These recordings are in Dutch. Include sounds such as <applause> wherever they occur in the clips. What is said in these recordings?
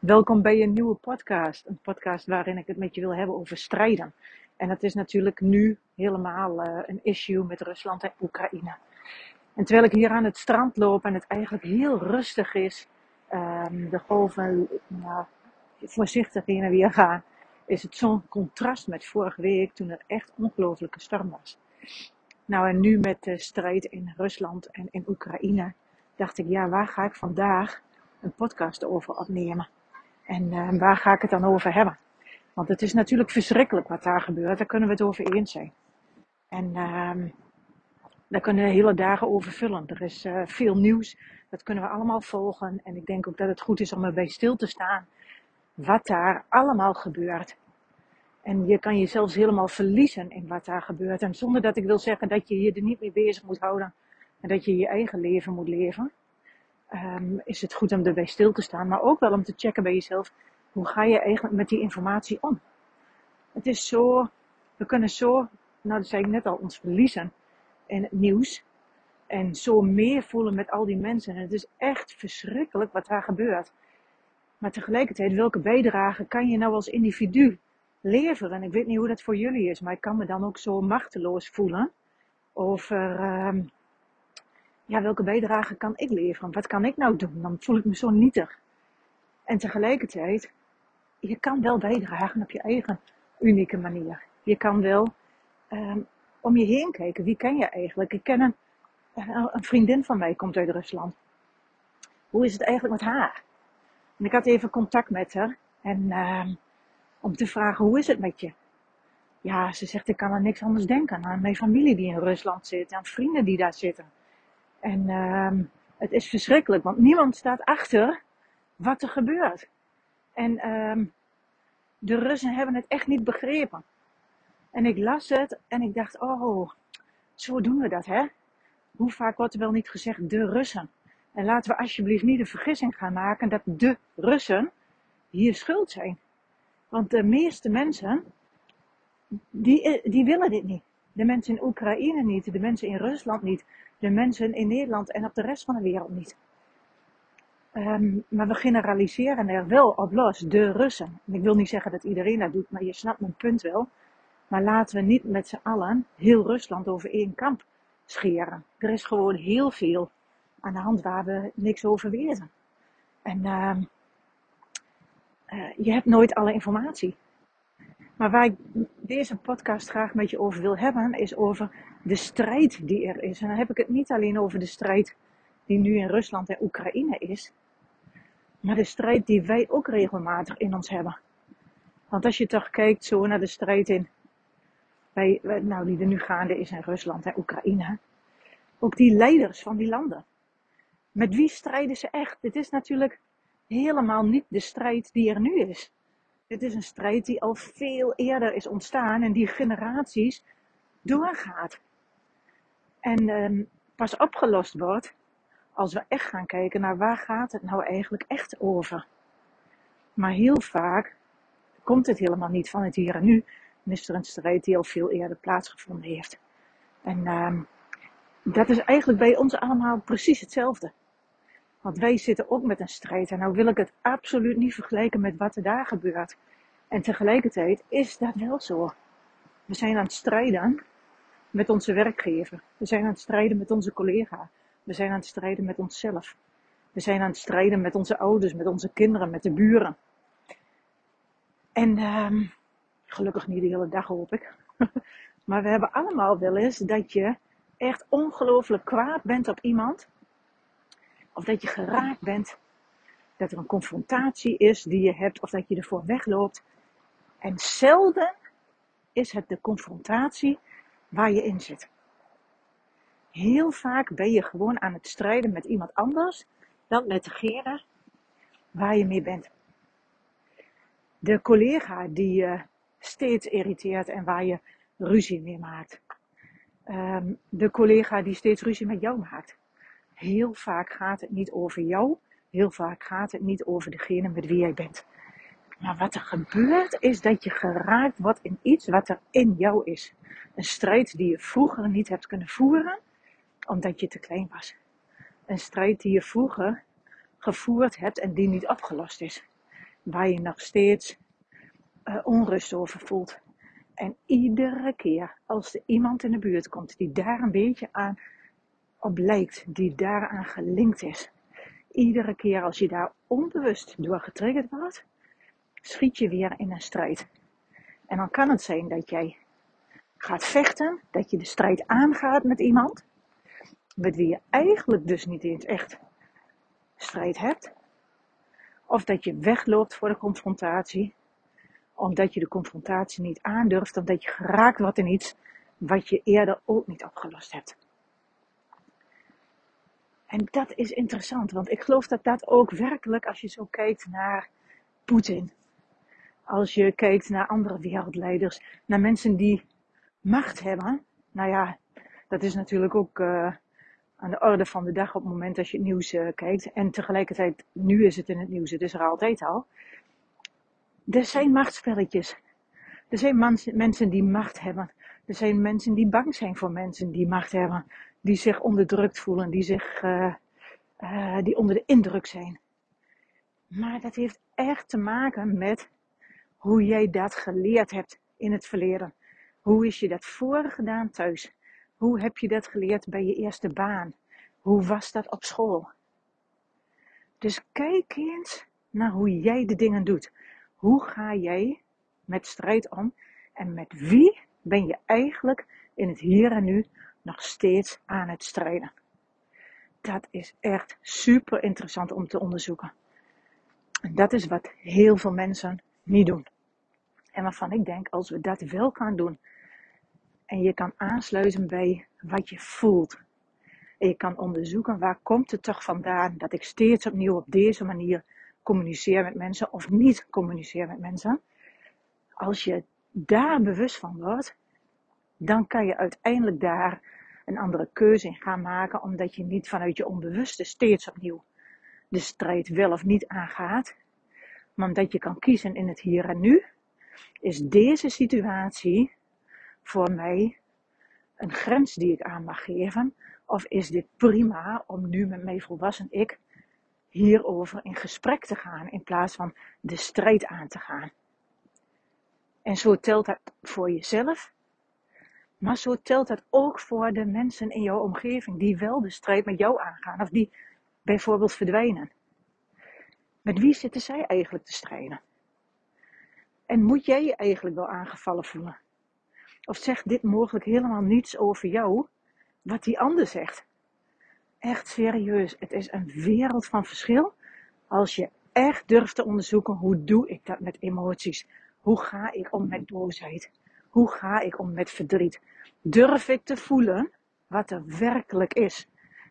Welkom bij een nieuwe podcast. Een podcast waarin ik het met je wil hebben over strijden. En dat is natuurlijk nu helemaal uh, een issue met Rusland en Oekraïne. En terwijl ik hier aan het strand loop en het eigenlijk heel rustig is, um, de golven nou, voorzichtig heen en weer gaan, is het zo'n contrast met vorige week toen er echt ongelooflijke storm was. Nou en nu met de strijd in Rusland en in Oekraïne, dacht ik, ja, waar ga ik vandaag een podcast over opnemen? En uh, waar ga ik het dan over hebben? Want het is natuurlijk verschrikkelijk wat daar gebeurt. Daar kunnen we het over eens zijn. En uh, daar kunnen we hele dagen over vullen. Er is uh, veel nieuws. Dat kunnen we allemaal volgen. En ik denk ook dat het goed is om erbij stil te staan. Wat daar allemaal gebeurt. En je kan je zelfs helemaal verliezen in wat daar gebeurt. En zonder dat ik wil zeggen dat je je er niet mee bezig moet houden. En dat je je eigen leven moet leven um, is het goed om erbij stil te staan, maar ook wel om te checken bij jezelf, hoe ga je eigenlijk met die informatie om? Het is zo, we kunnen zo, nou dat zei ik net al, ons verliezen in het nieuws. En zo meer voelen met al die mensen. En het is echt verschrikkelijk wat daar gebeurt. Maar tegelijkertijd, welke bijdrage kan je nou als individu leveren? En ik weet niet hoe dat voor jullie is, maar ik kan me dan ook zo machteloos voelen over um, ja, welke bijdrage kan ik leveren? Wat kan ik nou doen? Dan voel ik me zo nietig. En tegelijkertijd, je kan wel bijdragen op je eigen unieke manier. Je kan wel um, om je heen kijken. Wie ken je eigenlijk? Ik ken een, eh, een vriendin van mij, komt uit Rusland. Hoe is het eigenlijk met haar? En ik had even contact met haar. En um, om te vragen, hoe is het met je? Ja, ze zegt, ik kan aan niks anders denken. Aan mijn familie die in Rusland zit. Aan vrienden die daar zitten. En uh, het is verschrikkelijk, want niemand staat achter wat er gebeurt. En uh, de Russen hebben het echt niet begrepen. En ik las het en ik dacht, oh, zo doen we dat, hè? Hoe vaak wordt er wel niet gezegd de Russen? En laten we alsjeblieft niet de vergissing gaan maken dat de Russen hier schuld zijn. Want de meeste mensen, die, die willen dit niet. De mensen in Oekraïne niet, de mensen in Rusland niet, de mensen in Nederland en op de rest van de wereld niet. Um, maar we generaliseren er wel op los, de Russen. En ik wil niet zeggen dat iedereen dat doet, maar je snapt mijn punt wel. Maar laten we niet met z'n allen heel Rusland over één kamp scheren. Er is gewoon heel veel aan de hand waar we niks over weten. En uh, uh, je hebt nooit alle informatie. Maar waar ik deze podcast graag met je over wil hebben, is over de strijd die er is. En dan heb ik het niet alleen over de strijd die nu in Rusland en Oekraïne is, maar de strijd die wij ook regelmatig in ons hebben. Want als je toch kijkt zo naar de strijd in, bij, nou, die er nu gaande is in Rusland en Oekraïne, ook die leiders van die landen. Met wie strijden ze echt? Dit is natuurlijk helemaal niet de strijd die er nu is. Dit is een strijd die al veel eerder is ontstaan en die generaties doorgaat. En um, pas opgelost wordt als we echt gaan kijken naar waar gaat het nou eigenlijk echt over. Maar heel vaak komt het helemaal niet van het hier en nu. Dan is er een strijd die al veel eerder plaatsgevonden heeft. En um, dat is eigenlijk bij ons allemaal precies hetzelfde. Want wij zitten ook met een strijd. En nou wil ik het absoluut niet vergelijken met wat er daar gebeurt. En tegelijkertijd is dat wel zo. We zijn aan het strijden met onze werkgever. We zijn aan het strijden met onze collega. We zijn aan het strijden met onszelf. We zijn aan het strijden met onze ouders, met onze kinderen, met de buren. En um, gelukkig niet de hele dag hoop ik. <laughs> maar we hebben allemaal wel eens dat je echt ongelooflijk kwaad bent op iemand. Of dat je geraakt bent. Dat er een confrontatie is die je hebt. Of dat je ervoor wegloopt. En zelden is het de confrontatie waar je in zit. Heel vaak ben je gewoon aan het strijden met iemand anders dan met degene waar je mee bent. De collega die je steeds irriteert en waar je ruzie mee maakt. Um, de collega die steeds ruzie met jou maakt. Heel vaak gaat het niet over jou. Heel vaak gaat het niet over degene met wie jij bent. Maar wat er gebeurt is dat je geraakt wordt in iets wat er in jou is. Een strijd die je vroeger niet hebt kunnen voeren, omdat je te klein was. Een strijd die je vroeger gevoerd hebt en die niet opgelost is. waar je nog steeds uh, onrust over voelt. En iedere keer als er iemand in de buurt komt die daar een beetje aan op lijkt, die daaraan gelinkt is, iedere keer als je daar onbewust door getriggerd wordt, schiet je weer in een strijd. En dan kan het zijn dat jij gaat vechten, dat je de strijd aangaat met iemand, met wie je eigenlijk dus niet eens echt strijd hebt. Of dat je wegloopt voor de confrontatie, omdat je de confrontatie niet aandurft, omdat je geraakt wordt in iets wat je eerder ook niet opgelost hebt. En dat is interessant, want ik geloof dat dat ook werkelijk, als je zo kijkt naar Poetin, als je kijkt naar andere wereldleiders, naar mensen die macht hebben, nou ja, dat is natuurlijk ook uh, aan de orde van de dag op het moment als je het nieuws uh, kijkt. En tegelijkertijd, nu is het in het nieuws, het is er altijd al. Er zijn machtspelletjes. Er zijn mensen die macht hebben. Er zijn mensen die bang zijn voor mensen die macht hebben. Die zich onderdrukt voelen, die, zich, uh, die onder de indruk zijn. Maar dat heeft echt te maken met hoe jij dat geleerd hebt in het verleden. Hoe is je dat voor gedaan thuis? Hoe heb je dat geleerd bij je eerste baan? Hoe was dat op school? Dus kijk eens naar hoe jij de dingen doet. Hoe ga jij met strijd om? En met wie ben je eigenlijk in het hier en nu nog steeds aan het strijden? Dat is echt super interessant om te onderzoeken. En dat is wat heel veel mensen niet doen. En waarvan ik denk, als we dat wel gaan doen, en je kan aansluiten bij wat je voelt. En je kan onderzoeken waar komt het toch vandaan dat ik steeds opnieuw op deze manier communiceer met mensen of niet communiceer met mensen. Als je daar bewust van wordt, dan kan je uiteindelijk daar een andere keuze in gaan maken, omdat je niet vanuit je onbewuste steeds opnieuw de strijd wel of niet aangaat, maar omdat je kan kiezen in het hier en nu, is deze situatie voor mij een grens die ik aan mag geven? Of is dit prima om nu met mijn volwassen ik hierover in gesprek te gaan in plaats van de strijd aan te gaan? En zo telt dat voor jezelf, maar zo telt dat ook voor de mensen in jouw omgeving die wel de strijd met jou aangaan of die bijvoorbeeld verdwijnen. Met wie zitten zij eigenlijk te strijden? En moet jij je eigenlijk wel aangevallen voelen? Of zegt dit mogelijk helemaal niets over jou, wat die ander zegt? Echt serieus, het is een wereld van verschil als je echt durft te onderzoeken hoe doe ik dat met emoties? Hoe ga ik om met boosheid? Hoe ga ik om met verdriet? Durf ik te voelen wat er werkelijk is?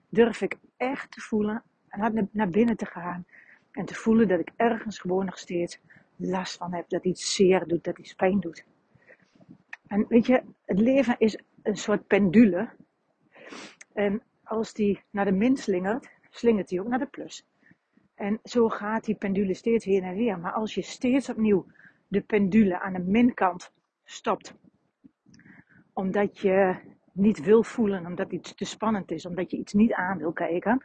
Durf ik echt te voelen en naar binnen te gaan en te voelen dat ik ergens gewoon nog steeds last van heb, dat iets zeer doet, dat iets pijn doet? En weet je, het leven is een soort pendule. En als die naar de min slingert, slingert die ook naar de plus. En zo gaat die pendule steeds heen en weer. Maar als je steeds opnieuw de pendule aan de minkant stopt, omdat je niet wil voelen, omdat iets te spannend is, omdat je iets niet aan wil kijken,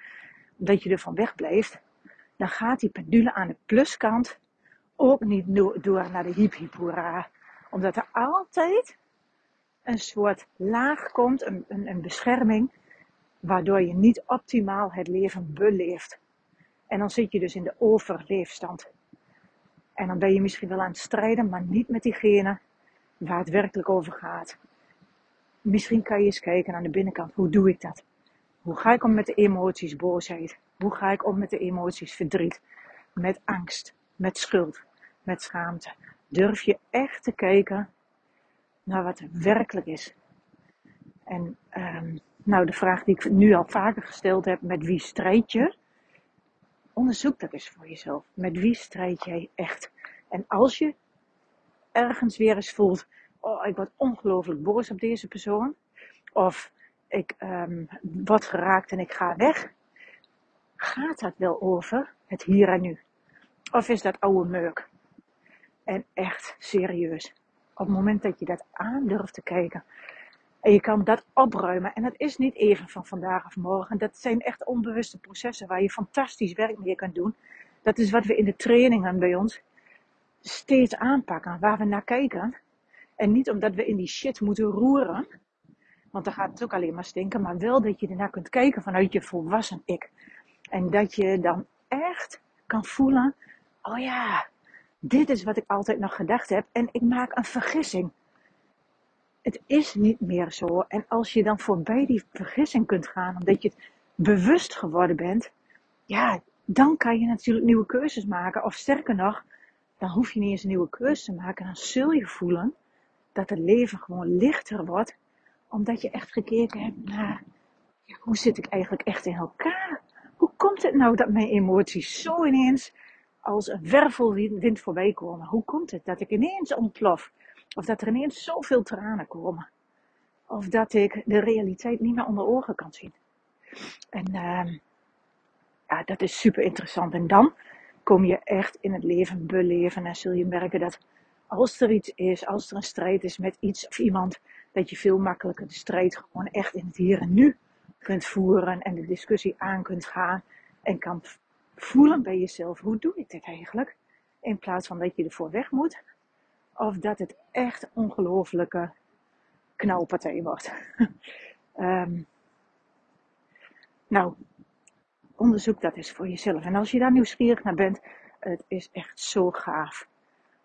omdat je er van weg blijft, dan gaat die pendule aan de pluskant ook niet door naar de hip hip omdat er altijd een soort laag komt, een, een, een bescherming, waardoor je niet optimaal het leven beleeft. En dan zit je dus in de overleefstand. En dan ben je misschien wel aan het strijden, maar niet met diegene waar het werkelijk over gaat. Misschien kan je eens kijken aan de binnenkant. Hoe doe ik dat? Hoe ga ik om met de emoties boosheid? Hoe ga ik om met de emoties verdriet? Met angst, met schuld, met schaamte? Durf je echt te kijken naar wat werkelijk is? En um, nou, de vraag die ik nu al vaker gesteld heb, met wie strijd je? Onderzoek dat eens voor jezelf. Met wie strijd jij echt? En als je ergens weer eens voelt, oh, ik word ongelooflijk boos op deze persoon. Of ik um, word geraakt en ik ga weg. Gaat dat wel over het hier en nu? Of is dat oude meuk? En echt serieus. Op het moment dat je dat aandurft te kijken. En je kan dat opruimen. En dat is niet even van vandaag of morgen. Dat zijn echt onbewuste processen waar je fantastisch werk mee kunt doen. Dat is wat we in de trainingen bij ons steeds aanpakken, waar we naar kijken. En niet omdat we in die shit moeten roeren, want dan gaat het ook alleen maar stinken, maar wel dat je ernaar kunt kijken vanuit je volwassen ik. En dat je dan echt kan voelen, oh ja, dit is wat ik altijd nog gedacht heb en ik maak een vergissing. Het is niet meer zo. En als je dan voorbij die vergissing kunt gaan, omdat je het bewust geworden bent, ja, dan kan je natuurlijk nieuwe keuzes maken. Of sterker nog, dan hoef je niet eens een nieuwe keuze te maken. Dan zul je voelen dat het leven gewoon lichter wordt, omdat je echt gekeken hebt naar hoe zit ik eigenlijk echt in elkaar? Hoe komt het nou dat mijn emoties zo ineens als een wervelwind voorbij komen? Hoe komt het dat ik ineens ontplof? Of dat er ineens zoveel tranen komen? Of dat ik de realiteit niet meer onder ogen kan zien? En uh, ja, dat is super interessant. En dan kom je echt in het leven beleven en zul je merken dat als er iets is, als er een strijd is met iets of iemand, dat je veel makkelijker de strijd gewoon echt in het hier en nu kunt voeren en de discussie aan kunt gaan en kan voelen bij jezelf, hoe doe ik dit eigenlijk? In plaats van dat je ervoor weg moet. Of dat het echt ongelofelijke knalpartij wordt. um, <laughs> nou, onderzoek dat eens voor jezelf. En als je daar nieuwsgierig naar bent, het is echt zo gaaf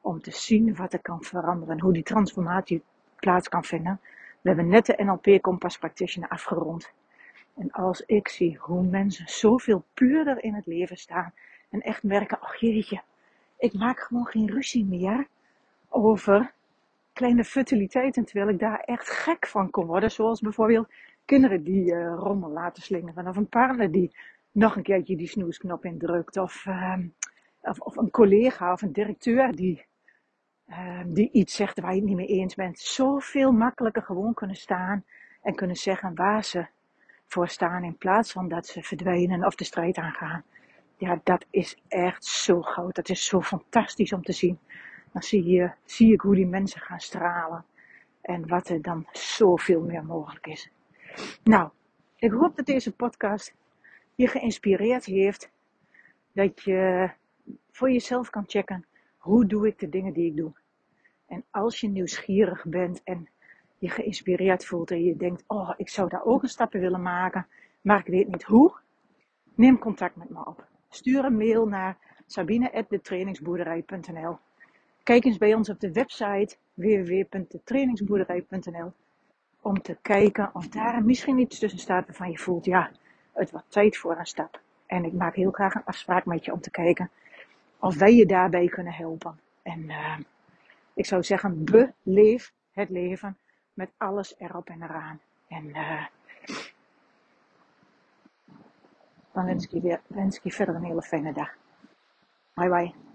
om te zien wat er kan veranderen en hoe die transformatie plaats kan vinden. We hebben net de NLP Compass Practitioner afgerond. En als ik zie hoe mensen zoveel puurder in het leven staan en echt merken, ach jeetje, ik maak gewoon geen ruzie meer over kleine futiliteiten, terwijl ik daar echt gek van kon worden. Zoals bijvoorbeeld kinderen die uh, rommel laten slingeren, of een partner die nog een keertje die snoesknop indrukt, of, uh, of, of, een collega of een directeur die, uh, die iets zegt waar je het niet mee eens bent. Zoveel makkelijker gewoon kunnen staan en kunnen zeggen waar ze voor staan in plaats van dat ze verdwijnen of de strijd aangaan. Ja, dat is echt zo groot. Dat is zo fantastisch om te zien. Dan zie, je, zie ik hoe die mensen gaan stralen. En wat er dan zoveel meer mogelijk is. Nou, ik hoop dat deze podcast je geïnspireerd heeft. Dat je voor jezelf kan checken. Hoe doe ik de dingen die ik doe? En als je nieuwsgierig bent en je geïnspireerd voelt en je denkt, oh, ik zou daar ook een stapje willen maken, maar ik weet niet hoe, neem contact met me op. Stuur een mail naar sabine.detrainingsboerderij.nl Kijk eens bij ons op de website www.detrainingsboerderij.nl om te kijken of daar misschien iets tussen staat waarvan je voelt, ja, het wordt tijd voor een stap. En ik maak heel graag een afspraak met je om te kijken of wij je daarbij kunnen helpen. En uh, ik zou zeggen, beleef het leven met alles erop en eraan. En uh, dan wens ik, je weer, wens ik je verder een hele fijne dag. Bye bye.